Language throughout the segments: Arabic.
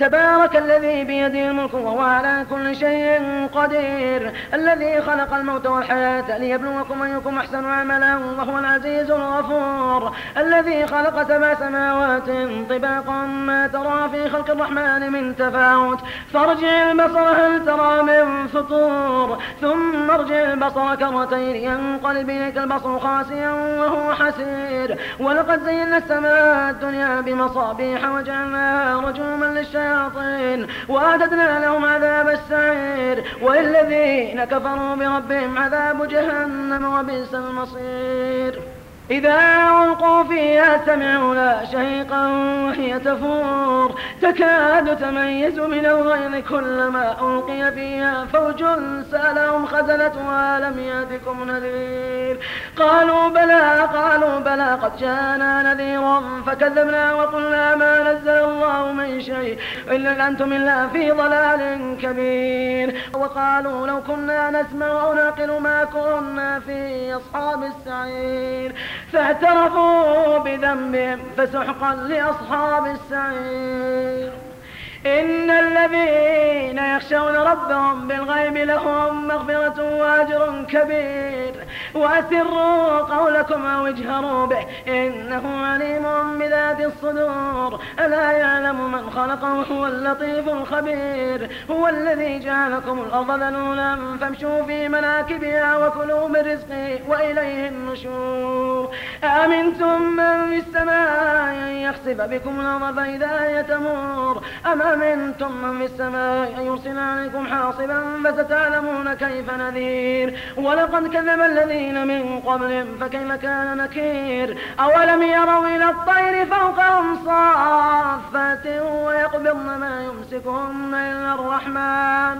تبارك الذي بيده الملك وهو على كل شيء قدير. الذي خلق الموت والحياة ليبلوكم أيكم أحسن عملا وهو العزيز الغفور. الذي خلق سبع سماوات طباقا ما ترى في خلق الرحمن من تفاوت. فارجع البصر هل ترى من فطور؟ ثم ارجع البصر كرتين ينقلب إليك البصر خاسيا وهو حسير. ولقد زينا السماء الدنيا بمصابيح وجعلناها رجوما للشياطين الشياطين وأعتدنا لهم عذاب السعير وللذين كفروا بربهم عذاب جهنم وبئس المصير. إذا ألقوا فيها سمعوا لا شهيقا وهي تفور. تكاد تميز من الغيظ كلما ألقي فيها فوج سألهم خزنتها لم يأتكم نذير. قالوا بلى قالوا بلى قد جاءنا نذير فكذبنا وقلنا ما نزل الله من شيء إلا أنتم إلا في ضلال كبير. وقالوا لو كنا نسمع أو نعقل ما كنا في أصحاب السعير. فاعترفوا بذنبهم فسحقا لأصحاب السعير. إن الذين يخشون ربهم بالغيب لهم مغفرة وأجر كبير. وأسروا قولكم أو اجهروا به إنه عليم بذات الصدور. ألا يعلم من خلق وهو اللطيف الخبير. هو الذي جعلكم الأرض ذلولا فامشوا في مناكبها وكلوا من رزقه وإليه النشور. أمنتم من في السماء أن يخسف بكم الأرض فإذا هي تمور؟ أم أمنتم من في السماء أن يرسل عليكم حاصبا فستعلمون كيف نذير؟ ولقد كذب الذين من قبلهم فكيف كان نكير؟ أولم يروا إلى الطير فوقهم صافات ويقبضن ما يمسكهن إلا الرحمن.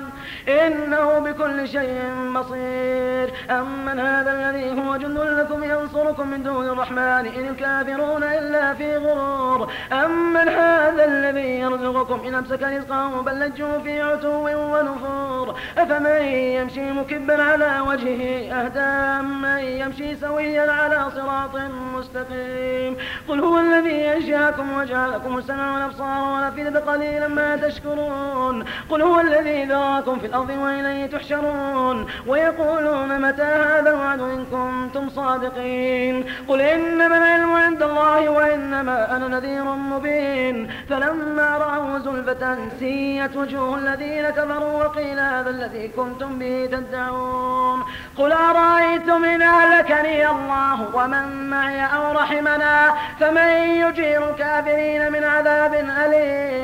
إنه بكل شيء بصير. أمن هذا الذي هو جند لكم ينصركم من دون الرحمن إن الكافرون إلا في غرور. أمن هذا الذي يرزقكم إن أمسك رزقه بل لجوا في عتو ونفور. أفمن يمشي مكبا على وجهه أهدى. من يمشي سويا على صراط مستقيم. قل هو الذي أنشأكم وجعلكم السمع والأبصار والأفئدة قليلا ما تشكرون. قل هو الذي ذراكم في الأرض وإليه تحشرون. ويقولون متى هذا الوعد إن كنتم صادقين. قل إنما العلم عند الله وإنما أنا نذير مبين. فلما رأوا زلفة سيت وجوه الذين كفروا وقيل هذا الذي كنتم به تدعون. قل أرأيتم إن أهلكني الله ومن معي أو رحمنا؟ فمن يجير الكافرين من عذاب أليم.